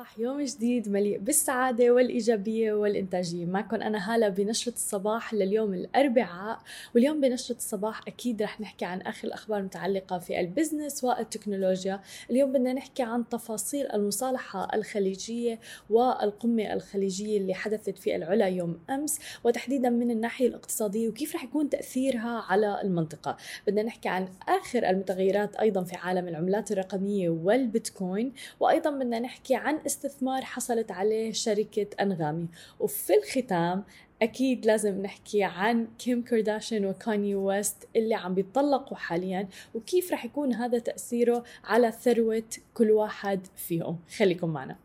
صباح يوم جديد مليء بالسعادة والإيجابية والإنتاجية. معكم أنا هالة بنشرة الصباح لليوم الأربعاء واليوم بنشرة الصباح أكيد رح نحكي عن آخر الأخبار المتعلقة في البزنس والتكنولوجيا. اليوم بدنا نحكي عن تفاصيل المصالحة الخليجية والقمة الخليجية اللي حدثت في العلا يوم أمس وتحديدا من الناحية الاقتصادية وكيف رح يكون تأثيرها على المنطقة. بدنا نحكي عن آخر المتغيرات أيضا في عالم العملات الرقمية والبيتكوين وأيضا بدنا نحكي عن استثمار حصلت عليه شركة أنغامي. وفي الختام أكيد لازم نحكي عن كيم كارداشيان وكاني ويست اللي عم بيتطلقوا حاليا وكيف رح يكون هذا تأثيره على ثروة كل واحد فيهم. خليكم معنا.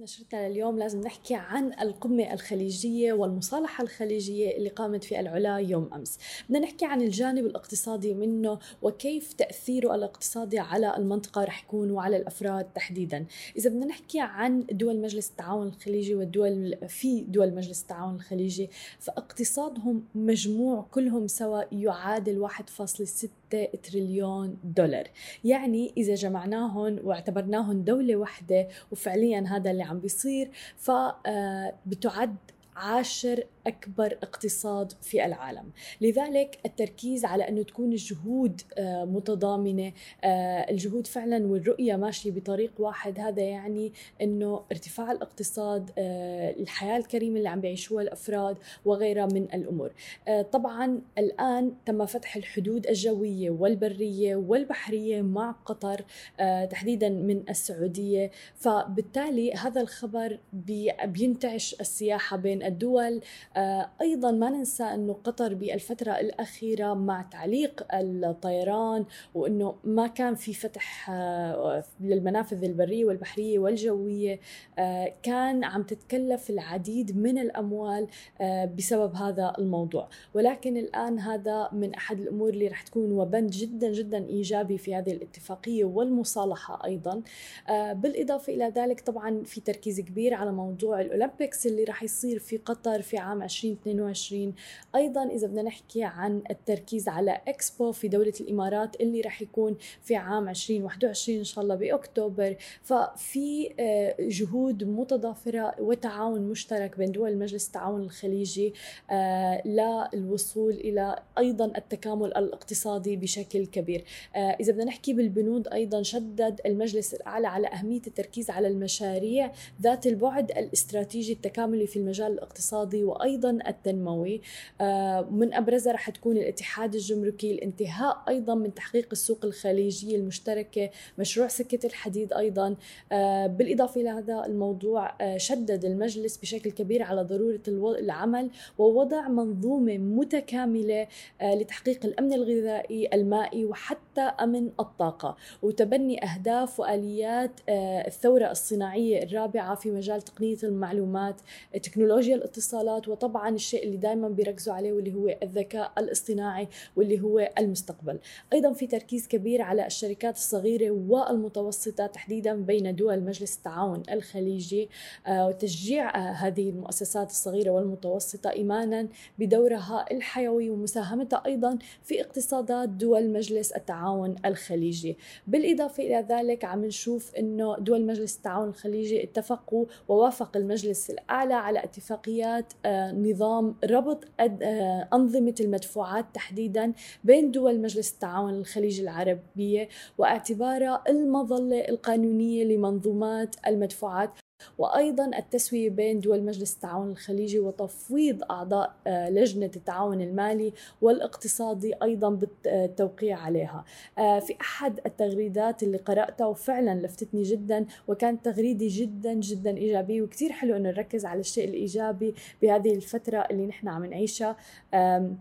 نشرتنا لليوم لازم نحكي عن القمة الخليجية والمصالحة الخليجية اللي قامت في العلا يوم أمس. بدنا نحكي عن الجانب الاقتصادي منه وكيف تأثيره الاقتصادي على المنطقة رح يكون وعلى الأفراد تحديدا. إذا بدنا نحكي عن دول مجلس التعاون الخليجي والدول في دول مجلس التعاون الخليجي فاقتصادهم مجموع كلهم سوا يعادل 1.6 تريليون دولار. يعني إذا جمعناهم واعتبرناهم دولة واحدة وفعليا هذا اللي عم بيصير. فبتعد عاشر أكبر اقتصاد في العالم. لذلك التركيز على أنه تكون الجهود آه، متضامنة آه، الجهود فعلا والرؤية ماشية بطريق واحد هذا يعني أنه ارتفاع الاقتصاد آه، الحياة الكريمة اللي عم بيعيشوها الأفراد وغيرها من الأمور. طبعا الآن تم فتح الحدود الجوية والبرية والبحرية مع قطر تحديدا من السعودية. فبالتالي هذا الخبر بينتعش السياحة بين الدول. آه، أيضا ما ننسى إنه قطر بالفترة الأخيرة مع تعليق الطيران وإنه ما كان في فتح آه، للمنافذ البرية والبحرية والجوية. آه، كان عم تتكلف العديد من الأموال بسبب هذا الموضوع. ولكن الآن هذا من أحد الأمور اللي رح تكون وبند جدا جدا إيجابي في هذه الاتفاقية والمصالحة أيضا. بالإضافة إلى ذلك طبعا في تركيز كبير على موضوع الأولمبيكس اللي رح يصير في قطر في عام 2022 أيضا إذا بدنا نحكي عن التركيز على إكسبو في دولة الإمارات اللي راح يكون في عام 2021 إن شاء الله بأكتوبر. ففي آه، جهود متضافرة وتعاون مشترك بين دول مجلس التعاون الخليجي آه، للوصول إلى أيضا التكامل الاقتصادي بشكل كبير. آه، إذا بدنا نحكي بالبنود أيضا شدد المجلس الأعلى على أهمية التركيز على المشاريع ذات البعد الاستراتيجي التكاملي في المجال الاقتصادي وأيضا التنموي. آه، من أبرزها رح تكون الاتحاد الجمركي الانتهاء أيضا من تحقيق السوق الخليجية المشتركة مشروع سكة الحديد أيضا. آه، بالإضافة إلى هذا الموضوع آه، شدد المجلس بشكل كبير على ضرورة العمل ووضع منظومة متكاملة لتحقيق الأمن الغذائي المائي وحتى أمن الطاقة. وتبني أهداف وآليات الثورة الصناعية الرابعة في مجال تقنية المعلومات تكنولوجيا الاتصالات وطبعا الشيء اللي دائما بيركزوا عليه واللي هو الذكاء الاصطناعي واللي هو المستقبل. أيضا في تركيز كبير على الشركات الصغيرة والمتوسطة تحديدا بين دول مجلس التعاون الخليجي. آه، وتشجيع آه، هذه المؤسسات الصغيرة والمتوسطة ايمانا بدورها الحيوي ومساهمتها أيضا في اقتصادات دول مجلس التعاون الخليجي. بالإضافة إلى ذلك عم نشوف إنه دول مجلس التعاون الخليجي اتفقوا ووافق المجلس الأعلى على اتفاقيات آه، نظام ربط آه، أنظمة المدفوعات تحديدا بين دول مجلس التعاون الخليجي العربية واعتبارها المظلة القانونية لمنظومات المدفوعات. وأيضا التسوية بين دول مجلس التعاون الخليجي وتفويض أعضاء آه، لجنة التعاون المالي والاقتصادي أيضا بالتوقيع عليها. آه، في أحد التغريدات اللي قرأتها وفعلا لفتتني جدا وكانت تغريدة جدا جدا إيجابية وكتير حلو أنه نركز على الشيء الإيجابي بهذه الفترة اللي نحن عم نعيشها. آه،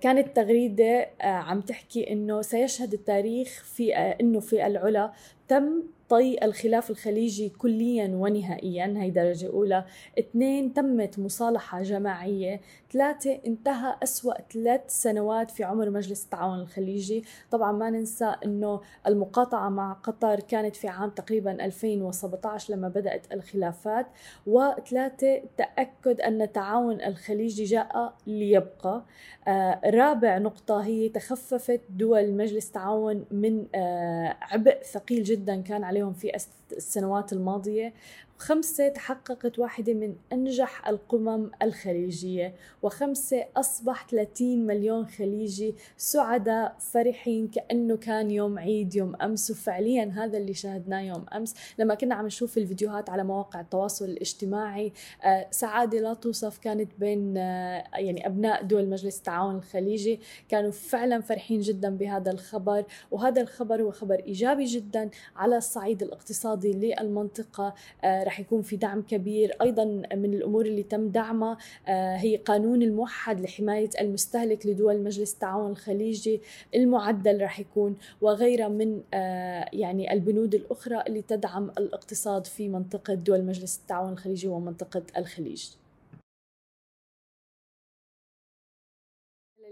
كانت تغريدة عم تحكي إنه سيشهد التاريخ في إنه في العلا تم طي الخلاف الخليجي كليا ونهائيا. هي درجة أولى. اثنين تمت مصالحة جماعية. ثلاثة انتهى أسوأ ثلاث سنوات في عمر مجلس التعاون الخليجي. طبعا ما ننسى أنه المقاطعة مع قطر كانت في عام تقريبا 2017 لما بدأت الخلافات. وثلاثة تأكد أن التعاون الخليجي جاء ليبقى. آه رابع نقطة هي تخففت دول مجلس التعاون من آه عبء ثقيل جدا كان على عليهم في السنوات الماضية. خمسة تحققت واحدة من أنجح القمم الخليجية وخمسة أصبح 30 مليون خليجي سعداء فرحين كأنه كان يوم عيد يوم أمس. وفعليا هذا اللي شاهدناه يوم أمس. لما كنا عم نشوف الفيديوهات على مواقع التواصل الاجتماعي آه، سعادة لا توصف كانت بين آه، يعني أبناء دول مجلس التعاون الخليجي كانوا فعلا فرحين جدا بهذا الخبر. وهذا الخبر هو خبر إيجابي جدا على الصعيد الاقتصادي للمنطقة آه، رح يكون في دعم كبير. أيضا من الأمور اللي تم دعمها آه، هي قانون الموحد لحماية المستهلك لدول مجلس التعاون الخليجي المعدل رح يكون وغيرها من آه، يعني البنود الأخرى اللي تدعم الاقتصاد في منطقة دول مجلس التعاون الخليجي ومنطقة الخليج.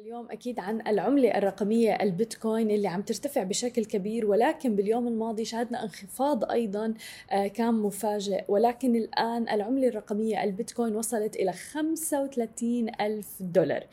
اليوم أكيد عن العملة الرقمية البيتكوين اللي عم ترتفع بشكل كبير ولكن باليوم الماضي شهدنا انخفاض أيضا آه، كان مفاجئ. ولكن الآن العملة الرقمية البيتكوين وصلت إلى 35 ألف دولار.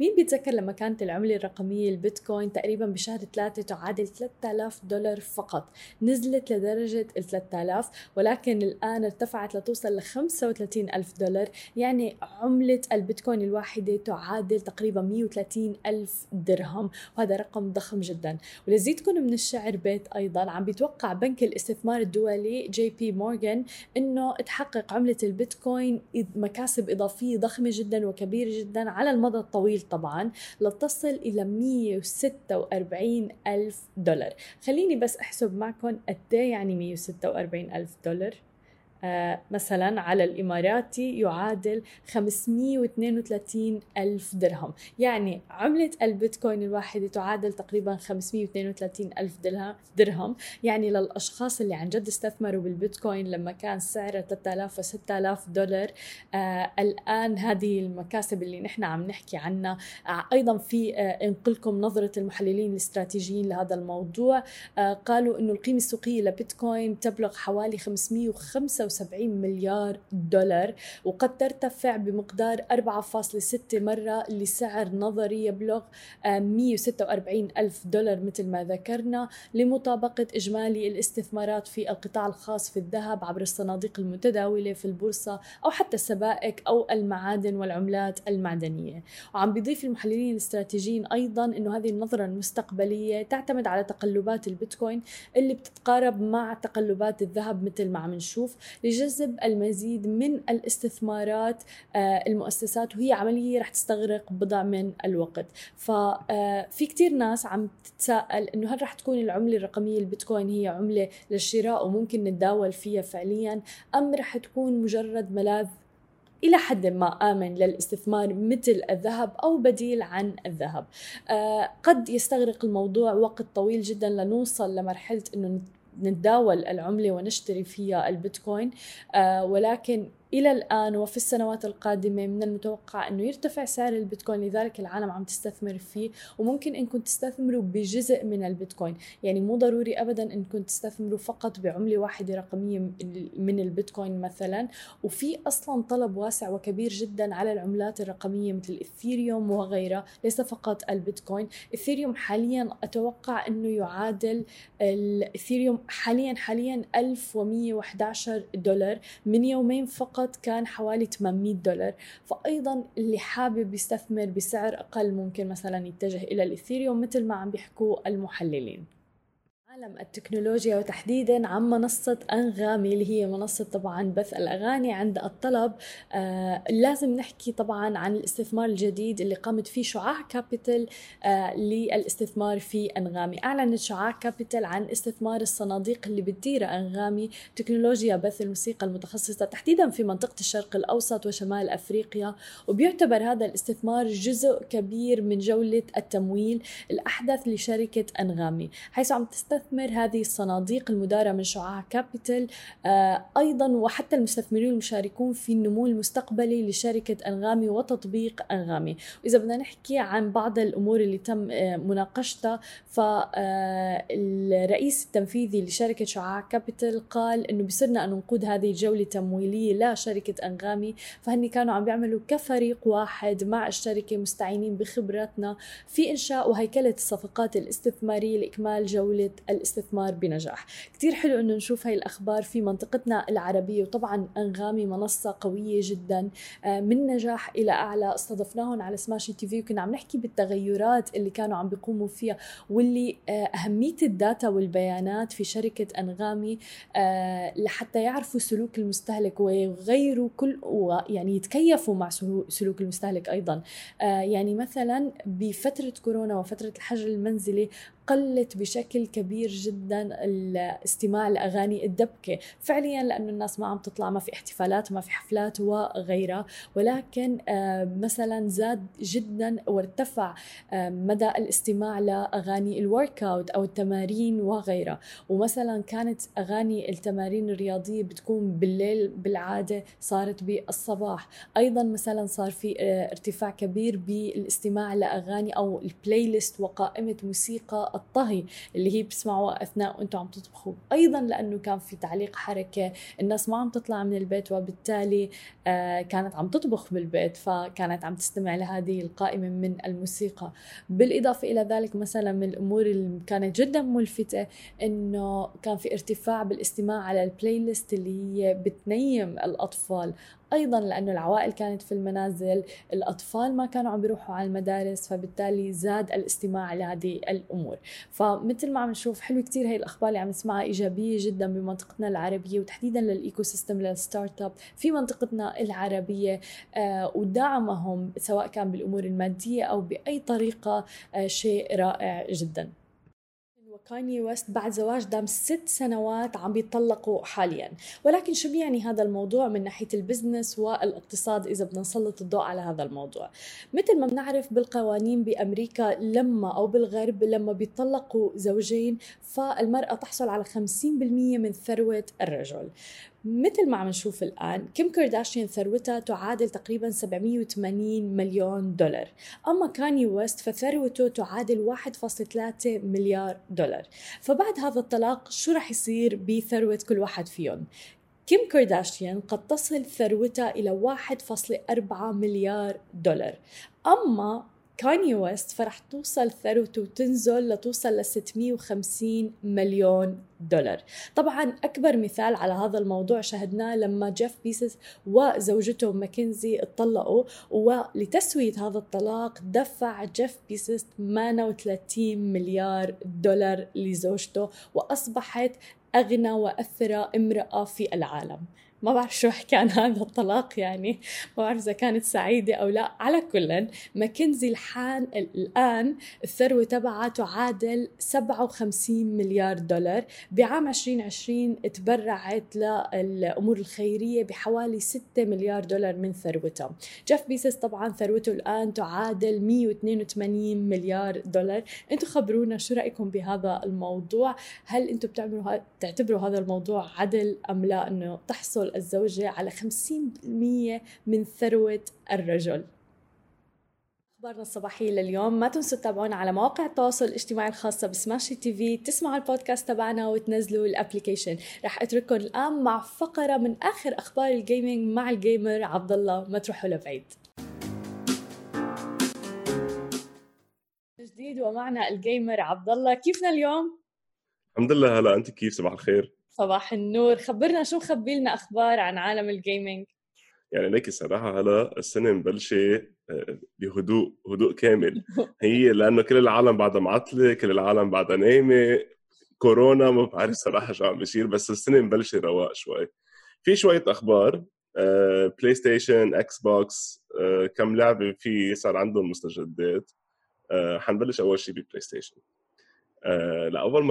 مين بيتذكر لما كانت العملة الرقمية البيتكوين تقريبا بشهر ثلاثة تعادل 3000 دولار فقط؟ نزلت لدرجة ال 3000 ولكن الآن ارتفعت لتوصل ل 35 ألف دولار. يعني عملة البيتكوين الواحدة تعادل تقريبا 130 ألف درهم وهذا رقم ضخم جدا. ولزيدكم من الشعر بيت أيضا عم بيتوقع بنك الاستثمار الدولي جي بي مورغان أنه تحقق عملة البيتكوين مكاسب إضافية ضخمة جدا وكبيرة جدا على المدى الطويل. طبعا لتصل إلى 146 ألف دولار. خليني بس أحسب معكم قد إيه يعني 146 ألف دولار؟ مثلا على الإماراتي يعادل 532 ألف درهم. يعني عملة البيتكوين الواحدة تعادل تقريبا 532 ألف درهم. يعني للأشخاص اللي عن جد استثمروا بالبيتكوين لما كان سعره 3000 و 6000 دولار آه الآن هذه المكاسب اللي نحن عم نحكي عنها آه أيضا في آه إنقلكم نظرة المحللين الاستراتيجيين لهذا الموضوع. آه قالوا أنه القيمة السوقية لبيتكوين تبلغ حوالي 575 75 مليار دولار وقد ترتفع بمقدار 4.6 مرة لسعر نظري يبلغ 146 آه، ألف دولار مثل ما ذكرنا لمطابقة إجمالي الاستثمارات في القطاع الخاص في الذهب عبر الصناديق المتداولة في البورصة أو حتى السبائك أو المعادن والعملات المعدنية. وعم بيضيف المحللين الاستراتيجيين أيضا أنه هذه النظرة المستقبلية تعتمد على تقلبات البيتكوين اللي بتتقارب مع تقلبات الذهب مثل ما عم نشوف. لجذب المزيد من الاستثمارات آه، المؤسسات وهي عملية رح تستغرق بضع من الوقت. ففي آه، كتير ناس عم تتساءل إنه هل رح تكون العملة الرقمية البيتكوين هي عملة للشراء وممكن نتداول فيها فعليا أم رح تكون مجرد ملاذ إلى حد ما آمن للاستثمار مثل الذهب أو بديل عن الذهب؟ آه قد يستغرق الموضوع وقت طويل جدا لنوصل لمرحلة أنه نتداول العملة ونشتري فيها البيتكوين آه ولكن إلى الآن وفي السنوات القادمة من المتوقع أنه يرتفع سعر البيتكوين لذلك العالم عم تستثمر فيه وممكن أنكم تستثمروا بجزء من البيتكوين. يعني مو ضروري أبدا أنكم تستثمروا فقط بعملة واحدة رقمية من البيتكوين مثلا. وفي أصلا طلب واسع وكبير جدا على العملات الرقمية مثل الإثيريوم وغيرها ليس فقط البيتكوين. إثيريوم حاليا أتوقع أنه يعادل الإثيريوم حاليا حاليا 1111 دولار من يومين فقط. فقط كان حوالي 800 دولار. فأيضا اللي حابب يستثمر بسعر أقل ممكن مثلا يتجه إلى الإثيريوم مثل ما عم بيحكوا المحللين. عالم التكنولوجيا وتحديدا عن منصة أنغامي اللي هي منصة طبعا بث الأغاني عند الطلب. آه لازم نحكي طبعا عن الاستثمار الجديد اللي قامت فيه شعاع كابيتال آه للاستثمار في أنغامي. أعلنت شعاع كابيتال عن استثمار الصناديق اللي بتديرها أنغامي تكنولوجيا بث الموسيقى المتخصصة تحديدا في منطقة الشرق الأوسط وشمال أفريقيا وبيعتبر هذا الاستثمار جزء كبير من جولة التمويل الأحدث لشركة أنغامي. حيث عم تستثمر تستثمر هذه الصناديق المدارة من شعاع كابيتال آه، أيضا وحتى المستثمرين المشاركون في النمو المستقبلي لشركة أنغامي وتطبيق أنغامي. وإذا بدنا نحكي عن بعض الأمور اللي تم آه، مناقشتها فالرئيس آه، التنفيذي لشركة شعاع كابيتال قال أنه بصرنا أن نقود هذه الجولة التمويلية لشركة أنغامي فهني كانوا عم بيعملوا كفريق واحد مع الشركة مستعينين بخبرتنا في إنشاء وهيكلة الصفقات الاستثمارية لإكمال جولة الاستثمار بنجاح. كتير حلو إنه نشوف هاي الأخبار في منطقتنا العربية وطبعا أنغامي منصة قوية جدا آه، من نجاح إلى أعلى. استضفناهم على سماشي تي في وكنا عم نحكي بالتغيرات اللي كانوا عم بيقوموا فيها واللي آه، أهمية ال data والبيانات في شركة أنغامي آه، لحتى يعرفوا سلوك المستهلك ويغيروا كل يعني يتكيفوا مع سلوك المستهلك أيضا. يعني مثلا بفترة كورونا وفترة الحجر المنزلي قلت بشكل كبير جدا الاستماع لأغاني الدبكة. فعليا لأنه الناس ما عم تطلع ما في احتفالات وما في حفلات وغيرها. ولكن آه، مثلا زاد جدا وارتفع آه، مدى الاستماع لأغاني ال workout أو التمارين وغيرها. ومثلا كانت أغاني التمارين الرياضية بتكون بالليل بالعادة صارت بالصباح. أيضا مثلا صار في آه، ارتفاع كبير بالاستماع لأغاني أو ال playlist وقائمة موسيقى الطهي اللي هي بتسمعوها أثناء وأنتم عم تطبخوا. أيضا لأنه كان في تعليق حركة الناس ما عم تطلع من البيت وبالتالي آه، كانت عم تطبخ بالبيت فكانت عم تستمع لهذه القائمة من الموسيقى. بالإضافة إلى ذلك مثلا من الأمور اللي كانت جدا ملفتة إنه كان في ارتفاع بالاستماع على ال playlist اللي هي بتنيم الأطفال. أيضا لأنه العوائل كانت في المنازل الأطفال ما كانوا عم بيروحوا على المدارس فبالتالي زاد الاستماع لهذه الأمور. فمثل ما عم نشوف حلو كثير هي الأخبار اللي عم نسمعها إيجابية جدا بمنطقتنا العربية وتحديدا لل ecosystem لل startup في منطقتنا العربية آه ودعمهم سواء كان بالأمور المادية أو بأي طريقة آه شيء رائع جدا. كاني ويست بعد زواج دام ست سنوات عم بيطلقوا حاليا. ولكن شو بيعني هذا الموضوع من ناحية ال business والاقتصاد إذا بدنا نسلط الضوء على هذا الموضوع؟ مثل ما بنعرف بالقوانين بأمريكا لما أو بالغرب لما بيطلقوا زوجين فالمرأة تحصل على 50% من ثروة الرجل. مثل ما عم نشوف الآن كيم كارداشيان ثروتها تعادل تقريبا 780 مليون دولار. أما كاني ويست فثروته تعادل 1.3 مليار دولار. فبعد هذا الطلاق شو رح يصير بثروة كل واحد فيهم؟ كيم كارداشيان قد تصل ثروتها إلى 1.4 مليار دولار. أما كاني ويست فرح توصل ثروته وتنزل لتوصل ل 650 مليون دولار. طبعا أكبر مثال على هذا الموضوع شهدناه لما جيف بيزوس وزوجته ماكنزي اتطلقوا ولتسوية هذا الطلاق دفع جيف بيزوس 38 مليار دولار لزوجته وأصبحت أغنى وأثرى امرأة في العالم. ما بعرف شو عن هذا الطلاق يعني. ما بعرف إذا كانت سعيدة أو لا. على كل ماكنزي الحان الآن الثروة تبعها تعادل 57 مليار دولار. بعام 2020 تبرعت للأمور الخيرية بحوالي 6 مليار دولار من ثروتها جيف بيسس طبعا ثروته الآن تعادل 182 مليار دولار. أنتم خبرونا شو رأيكم بهذا الموضوع؟ هل أنتم بتعملوا تعتبروا هذا الموضوع عدل أم لا؟ إنه تحصل الزوجة على 50% من ثروة الرجل. أخبارنا الصباحية لليوم ما تنسوا تتابعونا على مواقع التواصل الاجتماعي الخاصة بسماشي تي في تسمعوا البودكاست تبعنا وتنزلوا ال application رح أترككم الآن مع فقرة من آخر أخبار ال gaming مع ال gamer عبد الله ما تروحوا لبعيد. جديد ومعنا ال gamer عبد الله كيفنا اليوم؟ الحمد لله هلا أنت كيف؟ صباح الخير. صباح النور. خبرنا شو مخبي لنا أخبار عن عالم ال gaming يعني ليك الصراحه هلا السنة مبلشة آه، بهدوء هدوء كامل. هي لأنه كل العالم بعدها معطلة كل العالم بعدها نايمة كورونا ما بعرف صراحة شو عم بيصير بس السنة مبلشة رواق شوي. في شوية أخبار بلاي ستيشن إكس بوكس كم لعبة في صار عندهم مستجدات. آه، حنبلش أول شيء ببلاي ستيشن آه، لأول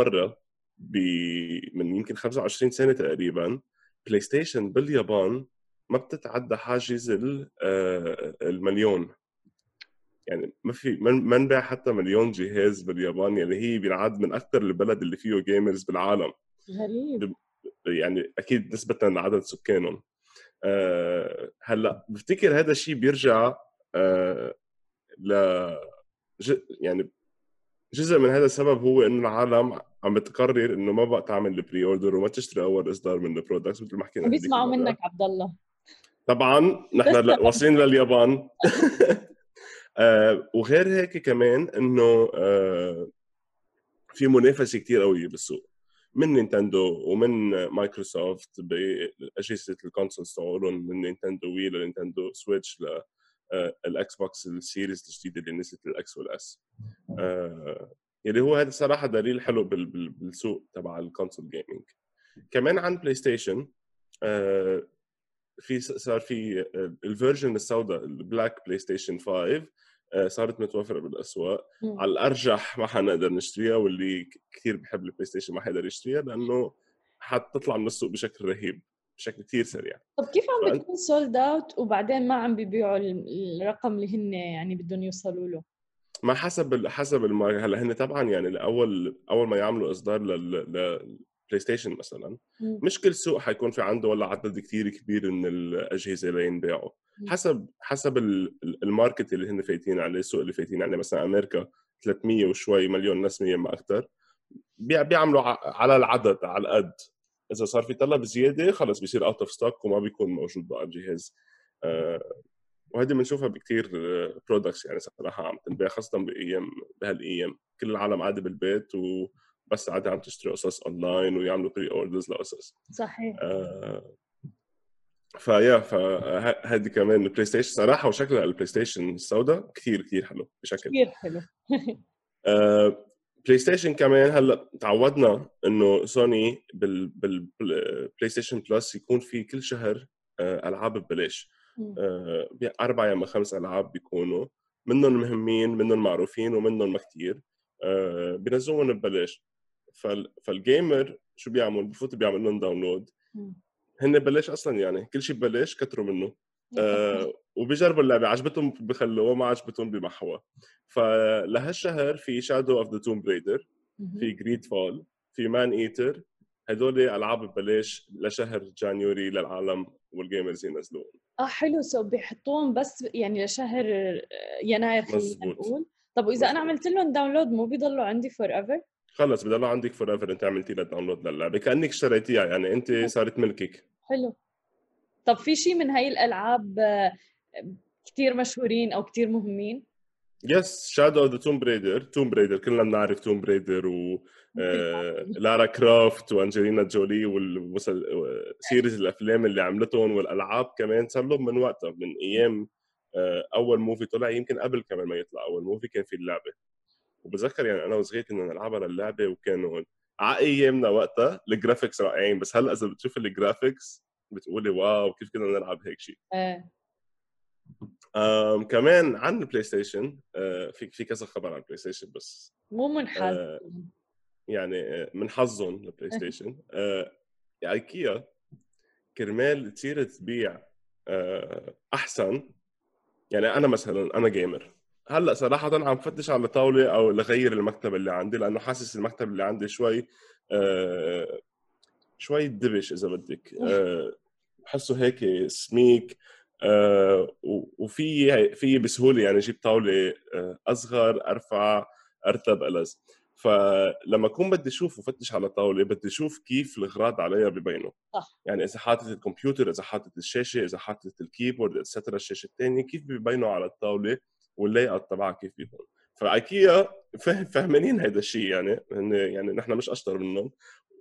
مره من يمكن 25 سنة تقريبا بلاي ستيشن باليابان ما بتتعدى حاجز آه، المليون. يعني ما في ما انباع حتى مليون جهاز باليابان يعني هي بينعد من أكثر البلد اللي فيه gamers بالعالم. غريب. يعني أكيد نسبة لعدد سكانهم. أه هلأ بفتكر هذا الشيء بيرجع أه ل يعني جزء من هذا السبب هو إنه العالم عم بتقرر إنه ما بقى تعمل ال pre-order وما تشتري أول إصدار من ال products مثل ما حكينا بيسمعوا منك عبد الله طبعا نحن واصلين لليابان. آه وغير هيك كمان إنه آه في منافسة كثير قوية بالسوق. من نينتندو ومن مايكروسوفت بأجهزة ال consoles تبعولهم من نينتندو وي لنينتندو سويتش للاكس بوكس ال series الجديده اللي نزلت ال X وال S. اللي هو هذا صراحة دليل حلو بالسوق تبع ال console gaming كمان عن بلاي ستيشن في صار في ال version السوداء ال black بلاي ستيشن 5 صارت متوفرة بالأسواق. مم. على الأرجح ما حنقدر نشتريها واللي كثير بحب البلاي ستيشن ما حيقدر يشتريها لأنه حتطلع من السوق بشكل رهيب. بشكل كثير سريع طب كيف عم فأنت- بتكون sold out وبعدين ما عم بيبيعوا ال- الرقم اللي هن يعني بدهم يوصلوا له ما حسب حسب ال market هلا هن طبعا يعني الأول أول ما يعملوا إصدار لل بلاي ستيشن مثلا مم. مش كل سوق حيكون في عنده ولا عدد كثير كبير من الأجهزة لينباعوا. حسب حسب ال- ال- ال market اللي هن فايتين عليه السوق اللي فايتين عليه مثلا أمريكا 300 وشوي مليون نسمه ما أكثر بيع- بيعملوا على العدد على القد إذا صار في طلب زيادة خلص بيصير out of stock وما بيكون موجود بقى الجهاز آه، وهذه بنشوفها بكثير products يعني صراحة عم تنباع خاصة بايام بهالأيام. كل العالم قاعدة بالبيت وبس قاعدة عم تشتري قصص اونلاين ويعملوا pre-orders لقصص. صحيح. آه، فيا فهذه كمان البلاي ستيشن صراحة وشكلها البلاي ستيشن السوداء كثير كثير حلو بشكل. كثير حلو. آه، بلاي ستيشن كمان هلا تعودنا إنه سوني بال بالبلاي ستيشن بلس يكون في كل شهر آه، ألعاب ببلاش. آه، أربع يا خمس ألعاب بيكونوا. منهم مهمين منهم معروفين ومنهم ما كثير بينزلوهم ببلاش. فال- فال gamer شو بيعمل؟ بفوت بيعمل لهم download. هن ببلاش أصلا يعني كل شيء ببلاش كتروا منه. آه وبيجربوا اللعبة عجبتهم بخلوها ما عجبتهم بمحوها. فلهالشهر في Shadow of the Tomb Raider. في GreedFall في Maneater هدول ألعاب ببلاش لشهر January للعالم وال gamers ينزلوهم آه حلو. so بيحطوهم بس يعني لشهر آه، يناير خلينا. نقول. طب وإذا أنا. عملت لهم download مو بيضلوا عندي forever خلص بضل عندك forever أنت عملتي لها download للعبة. كأنك اشتريتيها يعني. أنت صارت ملكك. حلو. طب في شيء من هاي الألعاب آه، كثير مشهورين أو كثير مهمين؟ yes Shadow of the Tomb Raider Tomb Raider كلنا بنعرف Tomb Raider و آه، لارا كروفت وأنجلينا جولي وال series الأفلام اللي عملتهم والألعاب كمان. صار لهم من وقتها من أيام آه، أول movie طلع. يمكن قبل كمان ما يطلع أول movie كان في اللعبة. وبتذكر يعني أنا وصغير كنا نلعبها للعبه وكانوا على أيامنا وقتها ال graphics رائعين. بس هلا إذا بتشوف ال graphics بتقولي wow كيف كنا نلعب هيك شيء؟ آه. كمان عن البلاي ستيشن آه، في في كذا خبر عن البلاي ستيشن بس مو منحاز آه، يعني آه، من حظهم البلاي ستيشن ايكيا كرمال تصير تبيع احسن. يعني أنا مثلا أنا gamer هلأ صراحة عم فتش على طاولة أو لغير المكتب اللي عندي لأنه حاسس المكتب اللي عندي شوي شوي دبش إذا بدك. بحسه هيك سميك. وفي في بسهولة يعني أجيب طاولة آه، أصغر أرفع أرتب الذ فلما أكون بدي أشوف وفتش على طاولة بدي أشوف كيف الأغراض عليها ببينوا صح. يعني إذا حاطط الكمبيوتر إذا حاطط الشاشة إذا حاطط ال keyboard et cetera الشاشة الثانية كيف ببينوا على الطاولة وال layout تبعها كيف بيكون. فإيكيا فهم فهمانين هذا الشيء يعني هن يعني نحن مش أشطر منهم.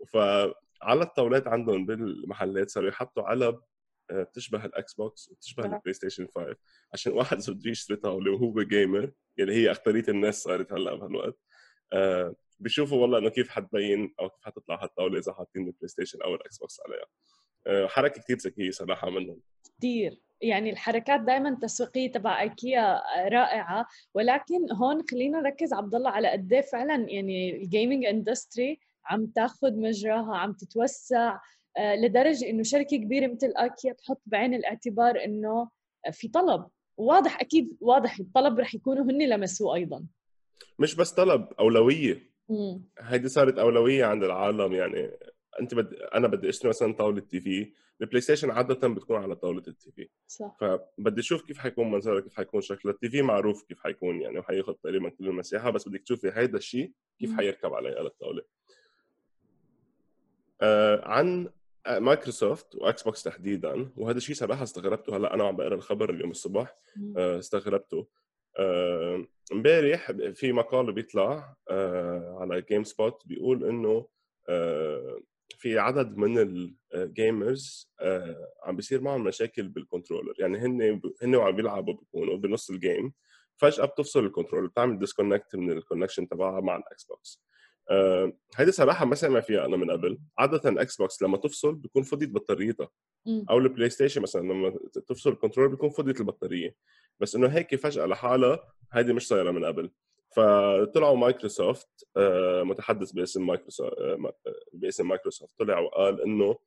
فعلى الطاولات عندهم بالمحلات صاروا يحطوا علب آه، بتشبه الاكس بوكس وبتشبه آه. البلاي ستيشن 5 عشان واحد بده يشتري طاولة وهو gamer يعني هي اكثريه الناس صارت هلا بهالوقت. آه، بيشوفوا والله إنه كيف حتبين أو كيف حتطلع هالطاولة إذا حاطين البلاي ستيشن أو الاكس بوكس عليها. آه، حركة كثير ذكية صراحة منهم. كثير يعني الحركات دائما التسويقيه تبع ايكيا رائعة ولكن هون خلينا نركز عبد الله على قد إيه فعلا يعني ال gaming industry عم تاخذ مجراها عم تتوسع. آه، لدرجة إنه شركة كبيرة مثل ايكيا تحط بعين الاعتبار إنه في طلب. واضح أكيد واضح الطلب رح يكونوا هن لمسوه أيضا. مش بس طلب أولوية. مم. هيدي صارت أولوية عند العالم يعني أنت بد... أنا بدي إشتري مثلا طاولة TV البلاي ستيشن عاده بتكون على طاولة ال TV صح. فبدي أشوف كيف حيكون منظرها كيف حيكون شكلها. ال TV معروف كيف حيكون يعني وحياخذ تقريبا كل المساحة بس بدك تشوفي هيدا الشيء كيف مم. حيركب عليه على الطاولة. آه عن آه، مايكروسوفت وإكس بوكس تحديدا وهذا الشيء صراحة استغربته. هلأ أنا عم بقرأ الخبر اليوم الصبح. آه، استغربته. امبارح في مقال بيطلع على جيم سبوت بيقول إنه في عدد من ال gamers عم بيصير معهم مشاكل بال controller يعني هن هن وعم بيلعبوا بيكونوا بنص ال game فجأة بتفصل ال controller بتعمل disconnect من ال connection تبعها مع الاكس بوكس آه هيدي صراحة ما سامع فيها أنا من قبل. عادة الاكس بوكس لما تفصل بيكون فضيت بطاريتها. أو البلاي ستيشن مثلا لما تفصل ال control بيكون فضيت البطارية. بس إنه هيك فجأة لحالها هيدي مش صايرة من قبل. فطلعوا مايكروسوفت آه، متحدث باسم مايكروسوفت آه، باسم مايكروسوفت. طلع وقال إنه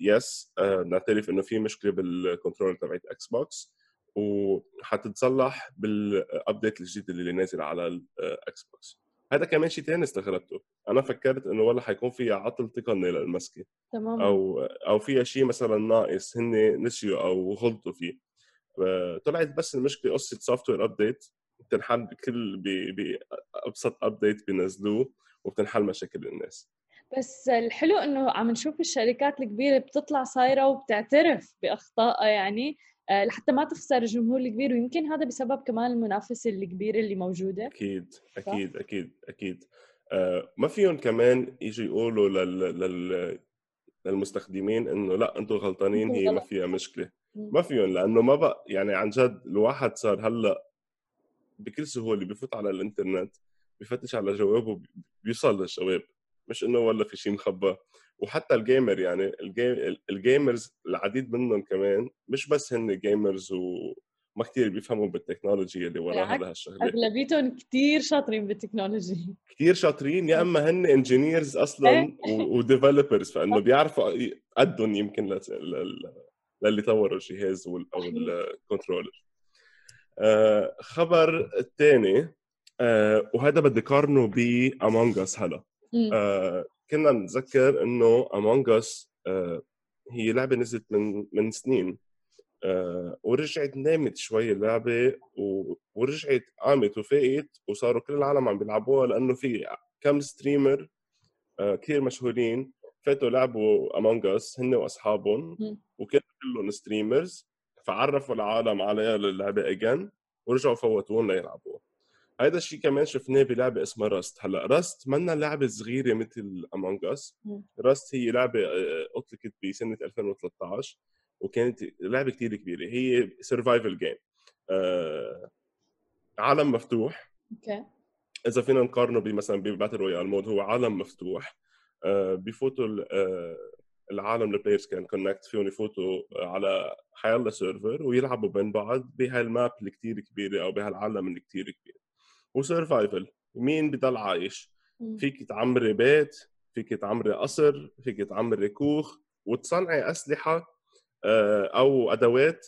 yes آه، نعترف إنه في مشكلة بال control تبعت إكس بوكس وحتتصلح بال update الجديد اللي نازل على الاكس بوكس هذا كمان شيء ثاني استغربته. أنا فكرت إنه والله حيكون فيها عطل تقني للمسكه تمام أو أو فيها شيء مثلا ناقص هن نسيوا أو غلطوا فيه. طلعت بس المشكلة قصة software update بتنحل بكل بابسط update بينزلوه وبتنحل مشاكل الناس. بس الحلو إنه عم نشوف الشركات الكبيرة بتطلع صايرة وبتعترف بأخطائها يعني. آه، لحتى ما تخسر الجمهور الكبير ويمكن هذا بسبب كمان المنافسة الكبيرة اللي موجودة. أكيد أكيد أكيد أكيد. آه ما فيهم كمان يجوا يقولوا لل... لل... للمستخدمين إنه لا أنتم غلطانين هي ما فيها مشكلة. ما فيهم لأنه ما بقى يعني عن جد الواحد صار هلأ بكل سهولة بفوت على الإنترنت بفتش على جوابه بيوصل للجواب مش إنه والله في شيء مخبى وحتى ال gamer يعني ال gam ال gamers العديد منهم كمان مش بس هن gamers وما كثير بيفهموا بالتكنولوجيا اللي وراها لهالشغله أغلبيتهم كثير شاطرين بالتكنولوجي كثير شاطرين يا إما هن engineers أصلا إيه. و developers فإنه بيعرفوا قدهم يمكن للي طوروا الجهاز أو ال controller آه، خبر الثاني آه، وهذا بدي قارنه بامونج اس هلا. آه، كنا نتذكر إنه امونج اس هي لعبة نزلت من من سنين. ورجعت نامت شوي اللعبة ورجعت قامت وفاقت وصاروا كل العالم عم بيلعبوها لأنه في كم streamer كثير مشهورين فاتوا لعبوا امونج اس هن وأصحابهم وكانوا كلهم streamers فعرفوا العالم عليها اللعبه again ورجعوا فوتوهم ليلعبوها. هذا الشيء كمان شفناه بلعبة اسمها راست هلأ راست منا لعبة صغيرة مثل امونج اس راست هي لعبة آه، أطلقت بسنة 2013 وكانت لعبة كثير كبيرة. هي survival game آه عالم مفتوح. okay. إذا فينا نقارنه بمثلا ب battle royale mode هو عالم مفتوح. آه بفوتوا آه العالم ال players can connect فيهم يفوتوا على حيالله server ويلعبوا بين بعض بهال map اللي كثير كبيرة أو بهالعالم اللي كثير كبير و survival مين بضل عايش؟ فيك تعمري بيت فيك تعمري قصر فيك تعمري كوخ وتصنعي أسلحة آه، أو أدوات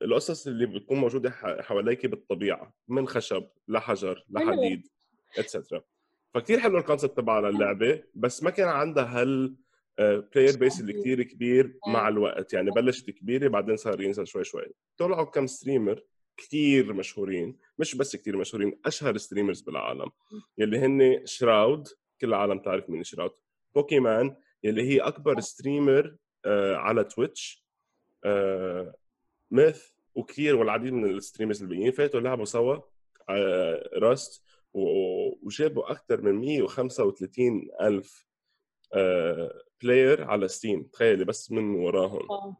بالقصص اللي بتكون موجودة حواليك بالطبيعة من خشب لحجر لحديد et cetera فكتير حلو ال concept تبع اللعبة بس ما كان عندها هال player base اللي كثير كبير مع الوقت. يعني بلشت كبيرة بعدين صار ينزل شوي شوي. طلعوا كم streamer كثير مشهورين مش بس كثير مشهورين أشهر streamers بالعالم. يلي هن شراود كل العالم تعرف من شراود. بوكيمان يلي هي أكبر streamer آه على Twitch. آه Myth وكثير والعديد من ال streamers الباقيين فاتوا لعبوا سوا آه Rust وجابوا أكثر من 135 ألف player على Steam تخيلي بس من وراهم.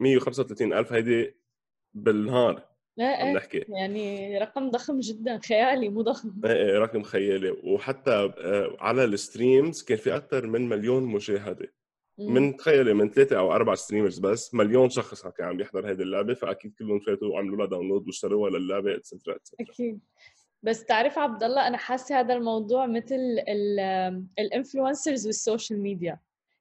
135 ألف هيدي بالنهار. لا إيه نحكي. يعني رقم ضخم جدا خيالي مو ضخم. إيه إيه رقم خيالي. وحتى آه، على ال streams كان في أكثر من مليون مشاهدة. من تخيلي من ثلاثة أو أربع streamers بس مليون شخص كان عم يحضر هذه اللعبة فأكيد كلهم فاتوا وعملوا لها download واشتروها للعبة et cetera et cetera أكيد. بس تعرف عبد الله أنا حاسة هذا الموضوع مثل ال influencers وال social media.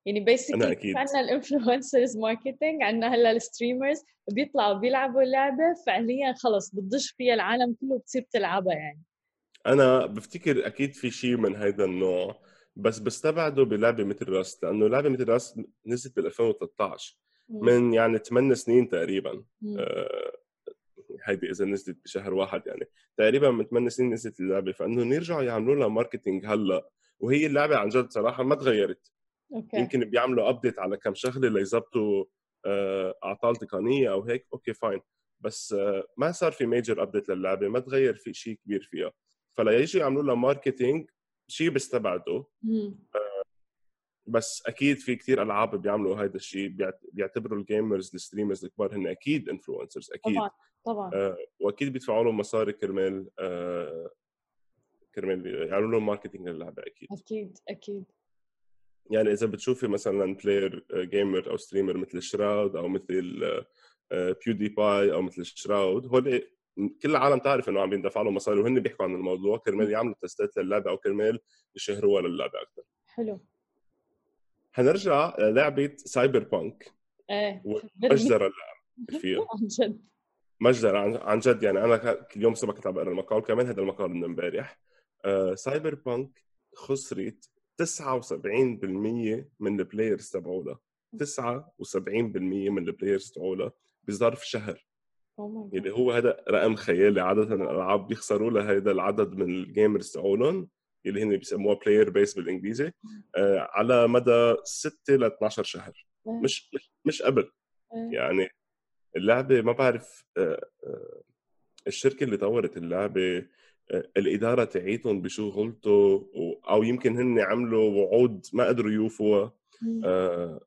يعني basically أكيد. عندنا ال influencers marketing عندنا هلأ ال streamers بيطلعوا بيلعبوا اللعبة فعليا خلص بتضج فيها العالم كله بتصير بتلعبها يعني. أنا بفتكر أكيد في شيء من هذا النوع بس بستبعده بلعبة مثل Rust لأنه لعبة مثل Rust نزلت بال 2013 من يعني 8 سنين تقريبا. آه هيدي إذا نزلت بشهر واحد يعني. تقريبا من 8 سنين نزلت اللعبة فإنه يرجعوا يعملوا لها marketing هلأ. وهي اللعبة عن جد صراحة ما تغيرت. okay. يمكن بيعملوا update على كم شغلة ليظبطوا آه، أعطال تقنية أو هيك. okay fine بس ما صار في major update للعبة ما تغير في شيء كبير فيها. فليجوا يعملوا لها marketing شيء بيستبعدوا بس أكيد في كثير ألعاب بيعملوا هذا الشيء بيعتبروا ال gamers ال streamers الكبار هن أكيد influencers أكيد. طبعا طبعا. آه وأكيد بيدفعوا لهم مصاري كرمال آه كرمال يعملوا لهم marketing للعبة أكيد. أكيد أكيد. يعني إذا بتشوفي مثلا player gamer أو streamer مثل Shroud أو مثل PewDiePie أو مثل Shroud هول كل العالم تعرف إنه عم يندفع لهم مصاري وهن بيحكوا عن الموضوع. كرمال يعملوا test ات للعبة أو كرمال يشهروها للعبة أكثر حلو. حنرجع لعبه Cyberpunk إيه مجزره فيها. عن جد. مجزره عن جد. يعني أنا اليوم الصبح كنت عم بقرأ المقال كمان هذا المقال من امبارح. آه Cyberpunk خسرت 79% من ال players تبعولها 79% من ال players تبعولها بظرف شهر. Oh يعني هو هذا رقم خيالي. عادة الألعاب بيخسروا لها هذا العدد من ال gamers تبعولهم اللي هن بيسموها player base بالإنجليزي آه على مدى 6 ل 12 شهر. مش مش مش قبل. يعني اللعبة ما بعرف آه آه الشركة اللي طورت اللعبة الإدارة تعيتهم بشو غلطوا أو يمكن هن عملوا وعود ما قدروا يوفوا. آه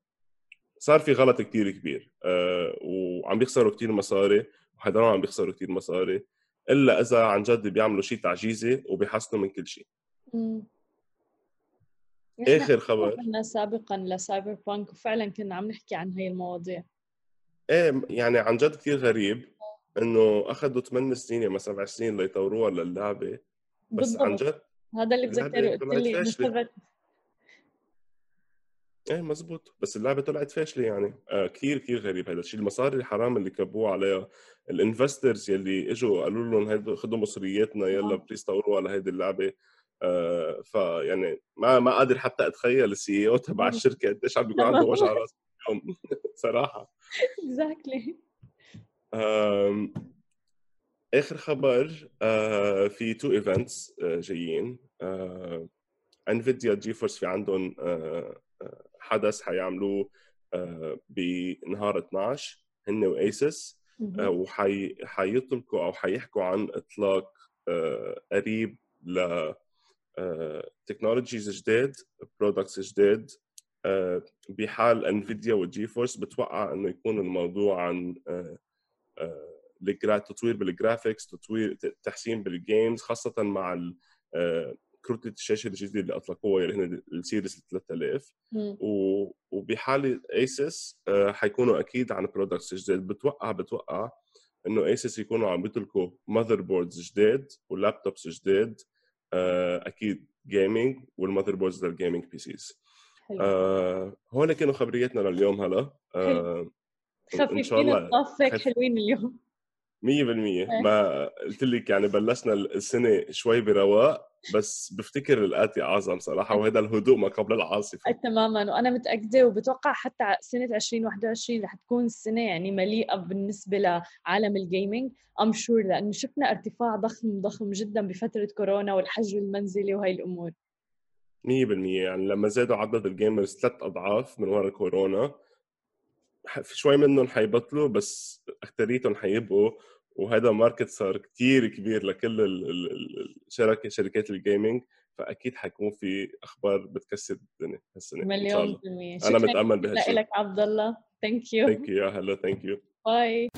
صار في غلط كتير كبير. آه وعم بيخسروا كتير مصاري وحضرهم عم بيخسروا كتير مصاري إلا إذا عن جد بيعملوا شيء تعجيزي وبيحسنوا من كل شيء آخر خبر. كنا سابقا لسايبر بانك وفعلا كنا عم نحكي عن هي المواضيع. إيه يعني عن جد كثير غريب إنه أخذوا 8 سنين يعني 7 سنين ليطوروها للعبة. بس بالضبط. عن جد هذا اللي بتذكره قلت لي إيه مزبوط. بس اللعبة طلعت فاشلة يعني. آه كثير كثير غريب هذا الشيء المصاري الحرام اللي كبوه عليها ال investors يلي إجوا قالوا لهم هيدو خذوا مصرياتنا يلا please طوروها على هيدي اللعبة. آه فيعني ما ما قادر حتى أتخيل ال CEO تبع الشركة قديش عم بيكون عنده وجع راس اليوم. صراحة. exactly آخر خبر آه في two events آه جايين. Nvidia GeForce في عندهم آه حدث حيعملوه بنهار 12 هن و Asus وحيطلقوا أو حيحكوا عن إطلاق قريب ل technologies جداد products جداد بحال Nvidia وال GeForce بتوقع إنه يكون الموضوع عن تطوير بال graphics تطوير تحسين بال games خاصة مع كروت الشاشة الجديدة اللي أطلقوها اللي هن ال series 3000 وبحاله Asus حيكونوا أكيد عن products جداد. بتوقع بتوقع إنه Asus يكونوا عم بيتركوا motherboards جداد و laptops جداد أكيد gaming وال motherboards لل gaming PCs هون كانوا خبرياتنا لليوم هلا. آه خفيفين الطافك حلوين اليوم. 100% ما قلت لك يعني بلشنا السنة شوي برواق بس بفتكر الاتي أعظم صراحة وهذا الهدوء ما قبل العاصفة. تماما. وأنا متأكدة وبتوقع حتى سنة 2021 رح تكون السنة يعني مليئة بالنسبة لعالم ال gaming I'm sure لأنه شفنا ارتفاع ضخم ضخم جدا بفترة كورونا والحجر المنزلي وهي الأمور. 100% يعني لما زادوا عدد ال gamers ثلاث أضعاف من وراء كورونا شوي منهم حيبطلوا بس اكثريتهم حيبقوا وهذا market صار كتير كبير لكل الشركة شركات ال gaming فأكيد حيكون في أخبار بتكسر الدنيا هالسنة مليون بالمية أنا متأمل بهالشيء. لك عبد الله. ثانك يو ثانك يو يا هلا ثانك يو باي